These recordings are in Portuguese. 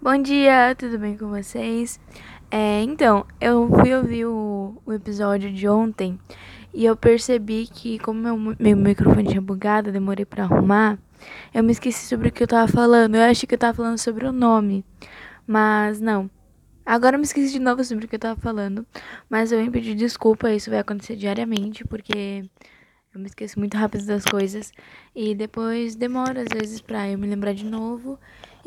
Bom dia, tudo bem com vocês? É, então, eu fui ouvir o, o, episódio de ontem e eu percebi que, como meu, meu microfone tinha bugado, demorei para arrumar, eu me esqueci sobre o que eu tava falando. Eu achei que eu tava falando sobre o nome, mas não. Agora eu me esqueci de novo sobre o que eu tava falando, mas eu vim pedir desculpa, isso vai acontecer diariamente, porque eu me esqueço muito rápido das coisas. E depois demora, às vezes, pra eu me lembrar de novo.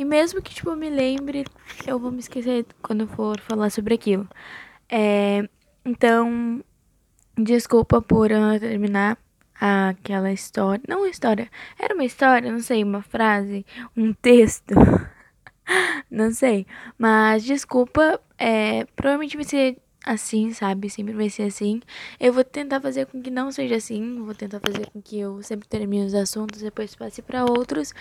E mesmo que, tipo, eu me lembre, eu vou me esquecer quando eu for falar sobre aquilo. É, então, desculpa por uh, terminar aquela história. Não uma história, era uma história, não sei, uma frase, um texto. não sei. Mas desculpa, é, provavelmente vai ser assim, sabe? Sempre vai ser assim. Eu vou tentar fazer com que não seja assim. Vou tentar fazer com que eu sempre termine os assuntos, depois passe para outros.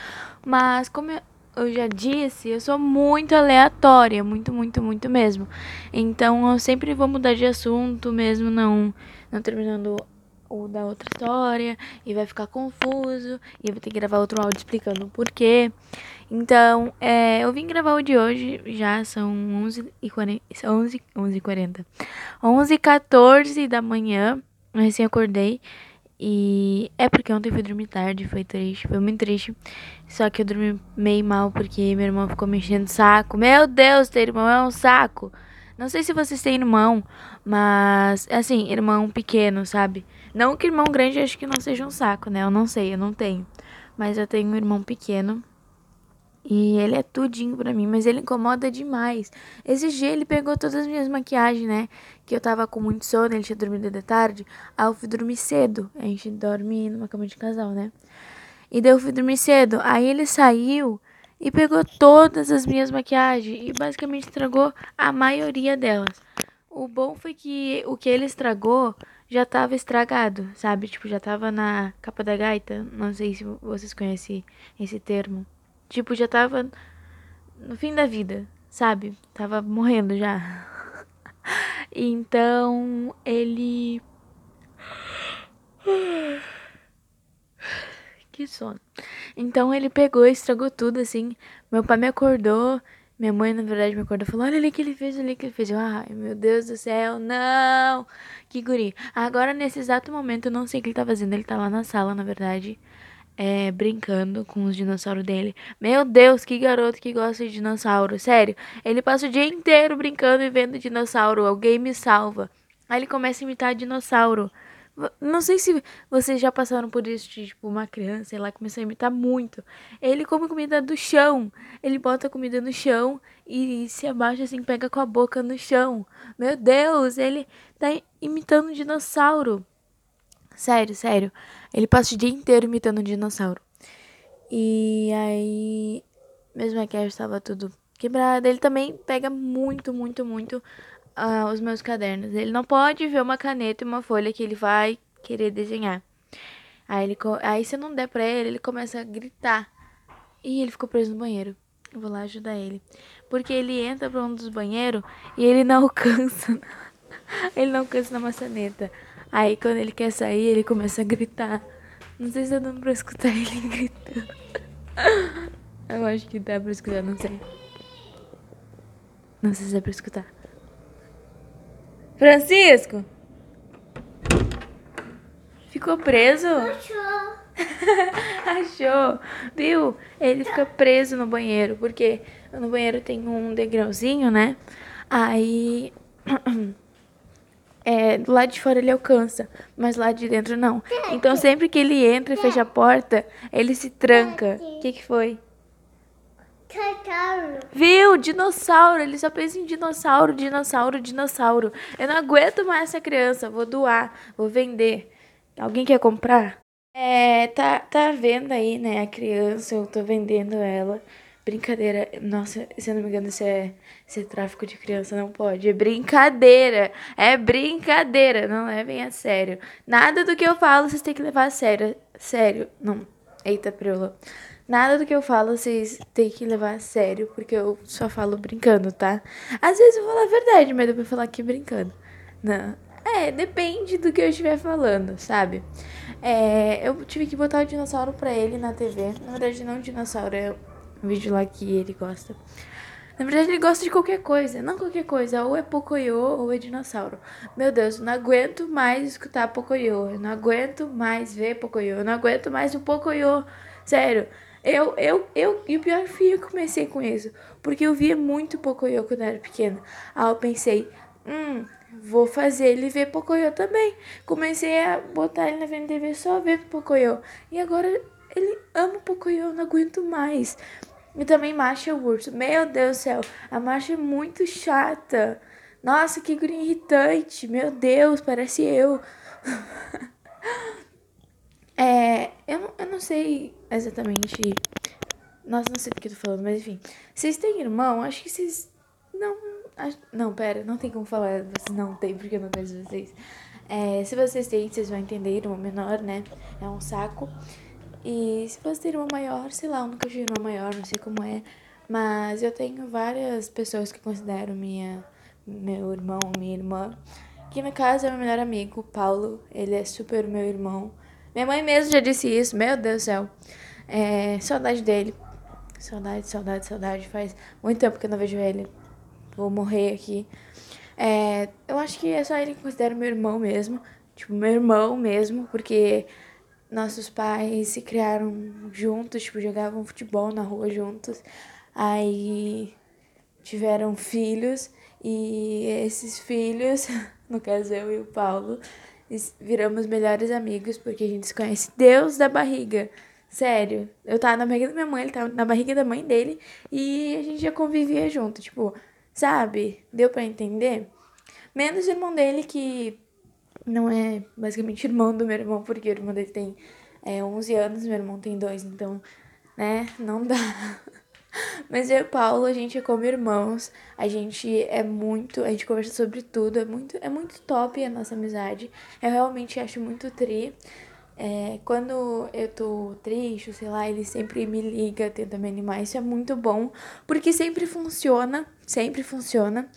Mas como eu, já disse, eu sou muito aleatória, muito, muito, muito mesmo. Então eu sempre vou mudar de assunto, mesmo não, não terminando o da outra história e vai ficar confuso e eu vou ter que gravar outro áudio explicando o porquê. Então, é, eu vim gravar o de hoje, já são 11h40, 11, 11h40, 11h14 da manhã, eu recém acordei e é porque ontem fui dormir tarde, foi triste, foi muito triste. Só que eu dormi meio mal porque meu irmão ficou me enchendo o saco. Meu Deus, ter irmão é um saco. Não sei se vocês têm irmão, mas assim, irmão pequeno, sabe? Não que irmão grande acho que não seja um saco, né? Eu não sei, eu não tenho. Mas eu tenho um irmão pequeno. E ele é tudinho pra mim, mas ele incomoda demais. Esse dia ele pegou todas as minhas maquiagens, né? Que eu tava com muito sono, ele tinha dormido de tarde. Aí eu fui dormir cedo. A gente dorme numa cama de casal, né? E daí eu fui dormir cedo. Aí ele saiu e pegou todas as minhas maquiagens e basicamente estragou a maioria delas. O bom foi que o que ele estragou já tava estragado, sabe? Tipo, já tava na capa da gaita. Não sei se vocês conhecem esse termo. Tipo, já tava no fim da vida, sabe? Tava morrendo já. Então, ele. Que sono. Então ele pegou e estragou tudo, assim. Meu pai me acordou. Minha mãe, na verdade, me acordou e falou: Olha ali que ele fez, olha ali que ele fez. Eu, Ai, meu Deus do céu, não! Que guri. Agora, nesse exato momento, eu não sei o que ele tá fazendo. Ele tá lá na sala, na verdade, é, brincando com os dinossauros dele. Meu Deus, que garoto que gosta de dinossauro. Sério, ele passa o dia inteiro brincando e vendo dinossauro. Alguém me salva. Aí ele começa a imitar dinossauro. Não sei se vocês já passaram por isso, de, tipo, uma criança, ela começou a imitar muito. Ele come comida do chão. Ele bota a comida no chão e se abaixa assim, pega com a boca no chão. Meu Deus, ele tá imitando um dinossauro. Sério, sério. Ele passa o dia inteiro imitando um dinossauro. E aí, mesmo que estava tudo quebrado, ele também pega muito, muito, muito uh, os meus cadernos. Ele não pode ver uma caneta e uma folha que ele vai querer desenhar. Aí, ele, aí se não der pra ele, ele começa a gritar. E ele ficou preso no banheiro. Eu vou lá ajudar ele. Porque ele entra pra um dos banheiros e ele não alcança. ele não alcança na maçaneta. Aí quando ele quer sair, ele começa a gritar. Não sei se tá dando pra escutar ele gritando. Eu acho que dá pra escutar, não sei. Não sei se dá pra escutar. Francisco! Ficou preso? Achou. Achou. Viu? Ele fica preso no banheiro, porque no banheiro tem um degrauzinho, né? Aí. É, lado de fora ele alcança, mas lá de dentro não. Então sempre que ele entra e fecha a porta, ele se tranca. O que, que foi? Dinossauro. Viu? Dinossauro. Ele só pensa em dinossauro, dinossauro, dinossauro. Eu não aguento mais essa criança. Vou doar, vou vender. Alguém quer comprar? É, tá, tá vendo aí, né? A criança, eu tô vendendo ela. Brincadeira. Nossa, se eu não me engano, isso é, isso é tráfico de criança, não pode. É brincadeira. É brincadeira. Não levem a sério. Nada do que eu falo vocês têm que levar a sério. Sério. Não. Eita, preula. Nada do que eu falo vocês têm que levar a sério, porque eu só falo brincando, tá? Às vezes eu falo a verdade, mas depois falar aqui brincando. Não. É, depende do que eu estiver falando, sabe? É, eu tive que botar o dinossauro pra ele na TV. Na verdade, não o dinossauro, é um vídeo lá que ele gosta. Na verdade, ele gosta de qualquer coisa. Não qualquer coisa. Ou é Pocoyo ou é dinossauro. Meu Deus, eu não aguento mais escutar Pocoyo. Eu não aguento mais ver Pocoyo. Eu não aguento mais o Pocoyo. Sério. Eu, eu, eu, e o pior foi eu comecei com isso. Porque eu via muito Pocoyo quando eu era pequena. Aí eu pensei, hum, vou fazer ele ver Pocoyo também. Comecei a botar ele na frente da TV só vendo Pocoyo. E agora ele ama Pocoyo, eu não aguento mais. E também Marcha Urso. Meu Deus do céu, a Marcha é muito chata. Nossa, que guria irritante. Meu Deus, parece eu. é, eu, eu não sei exatamente. Nossa, não sei do que eu tô falando, mas enfim. Vocês têm irmão? Acho que vocês. Não. Não, pera, não tem como falar. Vocês não tem, porque eu não conheço vocês. É, se vocês têm, vocês vão entender. Irmão menor, né? É um saco. E se você ter uma maior, sei lá, eu nunca tive uma maior, não sei como é. Mas eu tenho várias pessoas que considero minha, meu irmão, minha irmã. Que no caso é meu melhor amigo, Paulo. Ele é super meu irmão. Minha mãe mesmo já disse isso, meu Deus do céu. É, saudade dele. Saudade, saudade, saudade. Faz muito tempo que eu não vejo ele. Vou morrer aqui. É, eu acho que é só ele que considero meu irmão mesmo. Tipo, meu irmão mesmo, porque nossos pais se criaram juntos, tipo, jogavam futebol na rua juntos. Aí tiveram filhos e esses filhos, no caso eu e o Paulo, viramos melhores amigos porque a gente se conhece Deus da barriga. Sério, eu tava na barriga da minha mãe, ele tava na barriga da mãe dele e a gente já convivia junto, tipo, sabe? Deu para entender? Menos o irmão dele que não é basicamente irmão do meu irmão, porque o irmão dele tem é, 11 anos, meu irmão tem dois, então, né, não dá. Mas eu e o Paulo, a gente é como irmãos, a gente é muito, a gente conversa sobre tudo, é muito, é muito top a nossa amizade. Eu realmente acho muito tri. É, quando eu tô triste, sei lá, ele sempre me liga, tenta me animar. Isso é muito bom, porque sempre funciona, sempre funciona.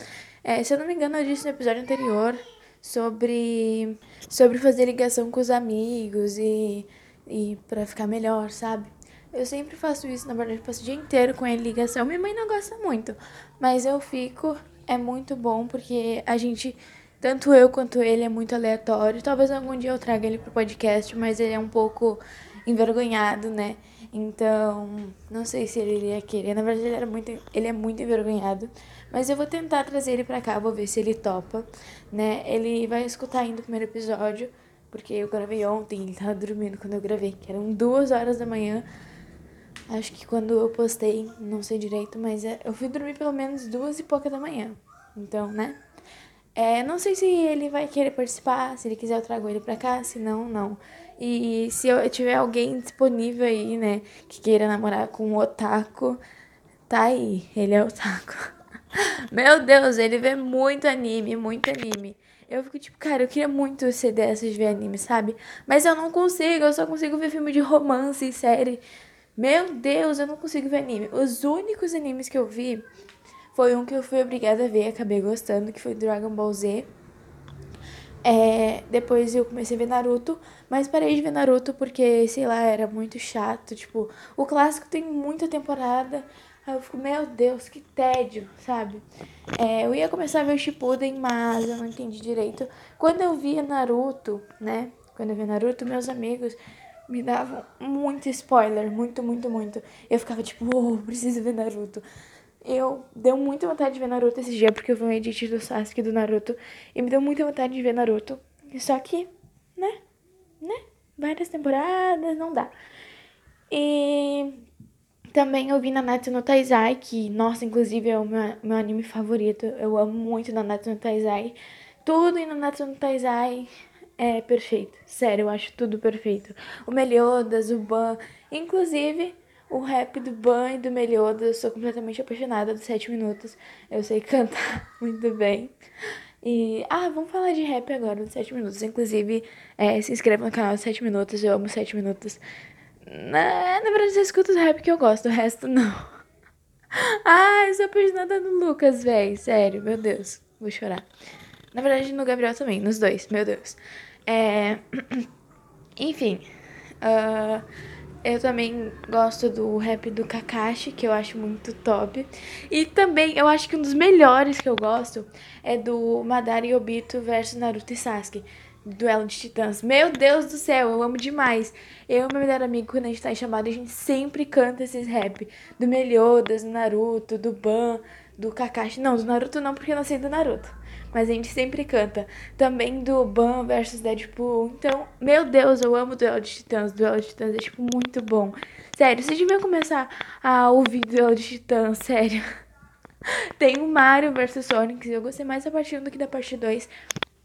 É, se eu não me engano, eu disse no episódio anterior sobre, sobre fazer ligação com os amigos e, e para ficar melhor, sabe? Eu sempre faço isso, na verdade, passo o dia inteiro com ele ligação. Minha mãe não gosta muito, mas eu fico, é muito bom porque a gente, tanto eu quanto ele, é muito aleatório. Talvez algum dia eu traga ele pro podcast, mas ele é um pouco envergonhado, né? Então, não sei se ele iria querer. Na verdade, ele, era muito, ele é muito envergonhado. Mas eu vou tentar trazer ele pra cá, vou ver se ele topa, né? Ele vai escutar ainda o primeiro episódio, porque eu gravei ontem, ele tava dormindo quando eu gravei, que eram duas horas da manhã. Acho que quando eu postei, não sei direito, mas é, eu fui dormir pelo menos duas e pouca da manhã. Então, né? É, não sei se ele vai querer participar, se ele quiser eu trago ele pra cá, se não, não. E se eu tiver alguém disponível aí, né, que queira namorar com um otaku, tá aí, ele é otaku. Meu Deus, ele vê muito anime, muito anime. Eu fico tipo, cara, eu queria muito ser dessas de ver anime, sabe? Mas eu não consigo, eu só consigo ver filme de romance e série. Meu Deus, eu não consigo ver anime. Os únicos animes que eu vi foi um que eu fui obrigada a ver, acabei gostando, que foi Dragon Ball Z. É, depois eu comecei a ver Naruto, mas parei de ver Naruto porque, sei lá, era muito chato. Tipo, o clássico tem muita temporada. Aí eu fico, meu Deus, que tédio, sabe? É, eu ia começar a ver o Shippuden, mas eu não entendi direito. Quando eu via Naruto, né? Quando eu via Naruto, meus amigos me davam muito spoiler, muito, muito, muito. Eu ficava tipo, oh, preciso ver Naruto. Eu deu muita vontade de ver Naruto esse dia, porque eu vi um edit do Sasuke do Naruto. E me deu muita vontade de ver Naruto. Só que, né? Né? Várias temporadas, não dá. E também eu vi Nanatsu no Taizai, que, nossa, inclusive é o meu, meu anime favorito. Eu amo muito Nanatsu no Taizai. Tudo em Nanatsu no Taizai é perfeito. Sério, eu acho tudo perfeito. O Meliodas, o Ban, inclusive o rap do Ban e do Meliodas, eu sou completamente apaixonada dos 7 minutos. Eu sei cantar muito bem. E, ah, vamos falar de rap agora, dos 7 minutos. Inclusive, é, se inscreva no canal dos 7 minutos, eu amo 7 minutos. Na, na verdade, eu escuto o rap que eu gosto, o resto não. ah, eu sou apaixonada no Lucas, velho. Sério, meu Deus, vou chorar. Na verdade, no Gabriel também, nos dois, meu Deus. É... Enfim. Uh Eu também gosto do rap do Kakashi, que eu acho muito top. E também, eu acho que um dos melhores que eu gosto é do Madara Obito versus Naruto e Sasuke. Duelo de Titãs. Meu Deus do céu, eu amo demais. Eu e meu melhor amigo, quando a gente tá em chamada, a gente sempre canta esses rap. Do Meliodas, do Naruto, do Ban, do Kakashi. Não, do Naruto não, porque eu não sei do Naruto. Mas a gente sempre canta. Também do Ban versus Deadpool. Então, meu Deus, eu amo Duelo de Titãs. Duelo de Titãs é, tipo, muito bom. Sério, vocês deviam começar a ouvir Duelo de Titãs, sério. Tem o Mario versus Sonic. Eu gostei mais da parte 1 do que da parte 2.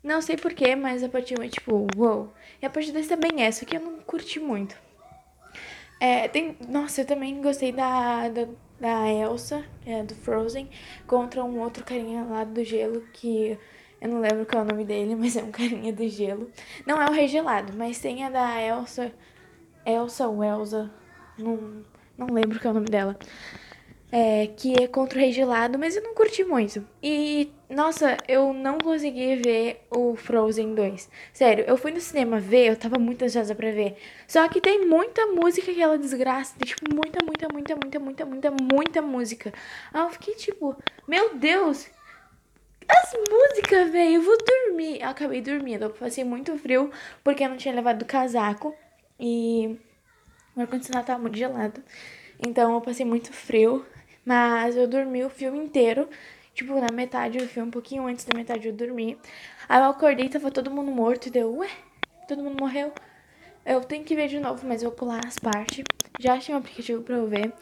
Não sei porquê, mas a parte 1 é tipo, uou. E a parte 2 também é, só que eu não curti muito. É, tem, nossa, eu também gostei da, da, da Elsa, é, do Frozen, contra um outro carinha lá do gelo que eu não lembro qual é o nome dele, mas é um carinha do gelo. Não é o Rei Gelado, mas tem a da Elsa, Elsa ou Elsa, não, não lembro qual é o nome dela é, que é contra o Rei Gelado, mas eu não curti muito. E, nossa, eu não consegui ver o Frozen 2. Sério, eu fui no cinema ver, eu tava muito ansiosa pra ver. Só que tem muita música que ela desgraça, tem, tipo, muita, muita, muita, muita, muita, muita, muita música. Aí eu fiquei tipo, meu Deus, as músicas, velho, eu vou dormir. Eu acabei dormindo, eu passei muito frio porque eu não tinha levado casaco e o ar-condicionado tava muito gelado. Então eu passei muito frio. Mas eu dormi o filme inteiro. Tipo, na metade do filme, um pouquinho antes da metade eu dormi. Aí eu acordei tava todo mundo morto. E deu, ué, todo mundo morreu. Eu tenho que ver de novo, mas eu vou pular as partes. Já achei um aplicativo pra eu ver.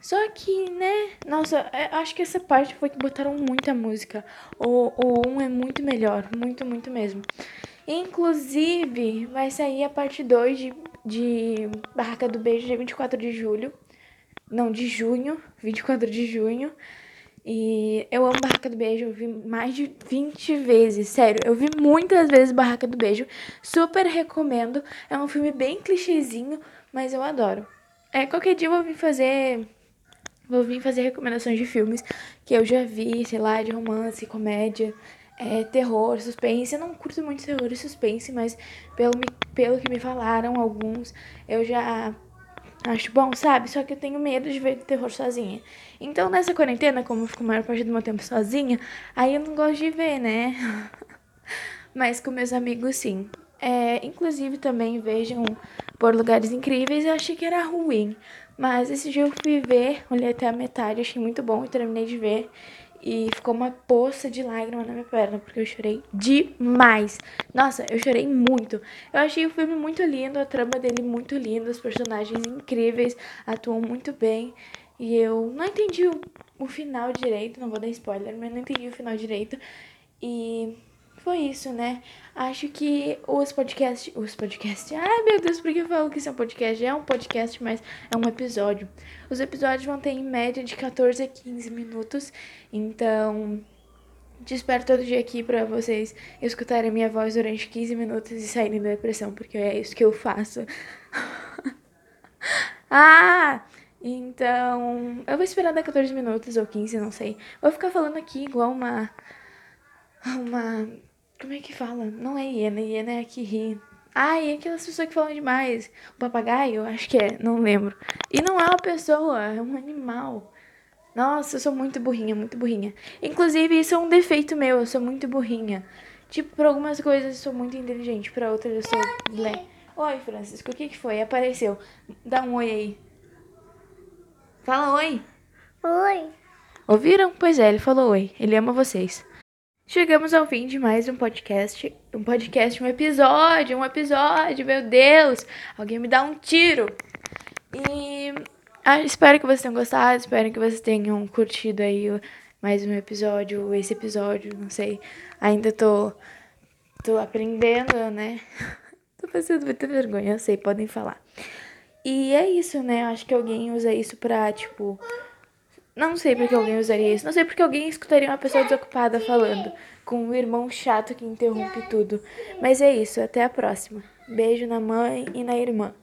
Só que, né? Nossa, é, acho que essa parte foi que botaram muita música. O, o 1 é muito melhor. Muito, muito mesmo. Inclusive, vai sair a parte 2 de, de Barraca do Beijo, dia 24 de julho. Não, de junho, 24 de junho. E eu amo Barraca do Beijo, eu vi mais de 20 vezes, sério, eu vi muitas vezes Barraca do Beijo, super recomendo. É um filme bem clichêzinho, mas eu adoro. É, qualquer dia eu vou vir fazer. Vou vir fazer recomendações de filmes que eu já vi, sei lá, de romance, comédia, é, terror, suspense. Eu não curto muito terror e suspense, mas pelo, pelo que me falaram, alguns eu já Acho bom, sabe? Só que eu tenho medo de ver terror sozinha. Então, nessa quarentena, como eu fico a maior parte do meu tempo sozinha, aí eu não gosto de ver, né? Mas com meus amigos, sim. É, inclusive, também vejam Por Lugares Incríveis. Eu achei que era ruim. Mas esse dia eu fui ver, olhei até a metade, achei muito bom e terminei de ver. E ficou uma poça de lágrimas na minha perna, porque eu chorei demais. Nossa, eu chorei muito. Eu achei o filme muito lindo, a trama dele muito linda, os personagens incríveis, atuam muito bem. E eu não entendi o, o final direito, não vou dar spoiler, mas não entendi o final direito. E foi isso, né? Acho que os podcasts. Os podcasts. Ai meu Deus, por que eu falo que isso é um podcast? É um podcast, mas é um episódio. Os episódios vão ter em média de 14 a 15 minutos. Então. Te espero todo dia aqui pra vocês escutarem minha voz durante 15 minutos e saírem da depressão, porque é isso que eu faço. ah! Então, eu vou esperar dar 14 minutos ou 15, não sei. Vou ficar falando aqui igual uma. Uma como é que fala? Não é hiena, hiena é a que ri. Ah, e aquelas pessoas que falam demais. O papagaio? Acho que é, não lembro. E não é uma pessoa, é um animal. Nossa, eu sou muito burrinha, muito burrinha. Inclusive, isso é um defeito meu, eu sou muito burrinha. Tipo, pra algumas coisas eu sou muito inteligente, pra outras eu sou blé. Oi, Francisco, o que que foi? Apareceu. Dá um oi aí. Fala oi. Oi. Ouviram? Pois é, ele falou oi. Ele ama vocês. Chegamos ao fim de mais um podcast. Um podcast, um episódio, um episódio, meu Deus! Alguém me dá um tiro! E ah, espero que vocês tenham gostado, espero que vocês tenham curtido aí mais um episódio, esse episódio, não sei. Ainda tô, tô aprendendo, né? tô fazendo muita vergonha, eu sei, podem falar. E é isso, né? Acho que alguém usa isso pra, tipo não sei porque alguém usaria isso. Não sei porque alguém escutaria uma pessoa desocupada falando, com um irmão chato que interrompe tudo. Mas é isso, até a próxima. Beijo na mãe e na irmã.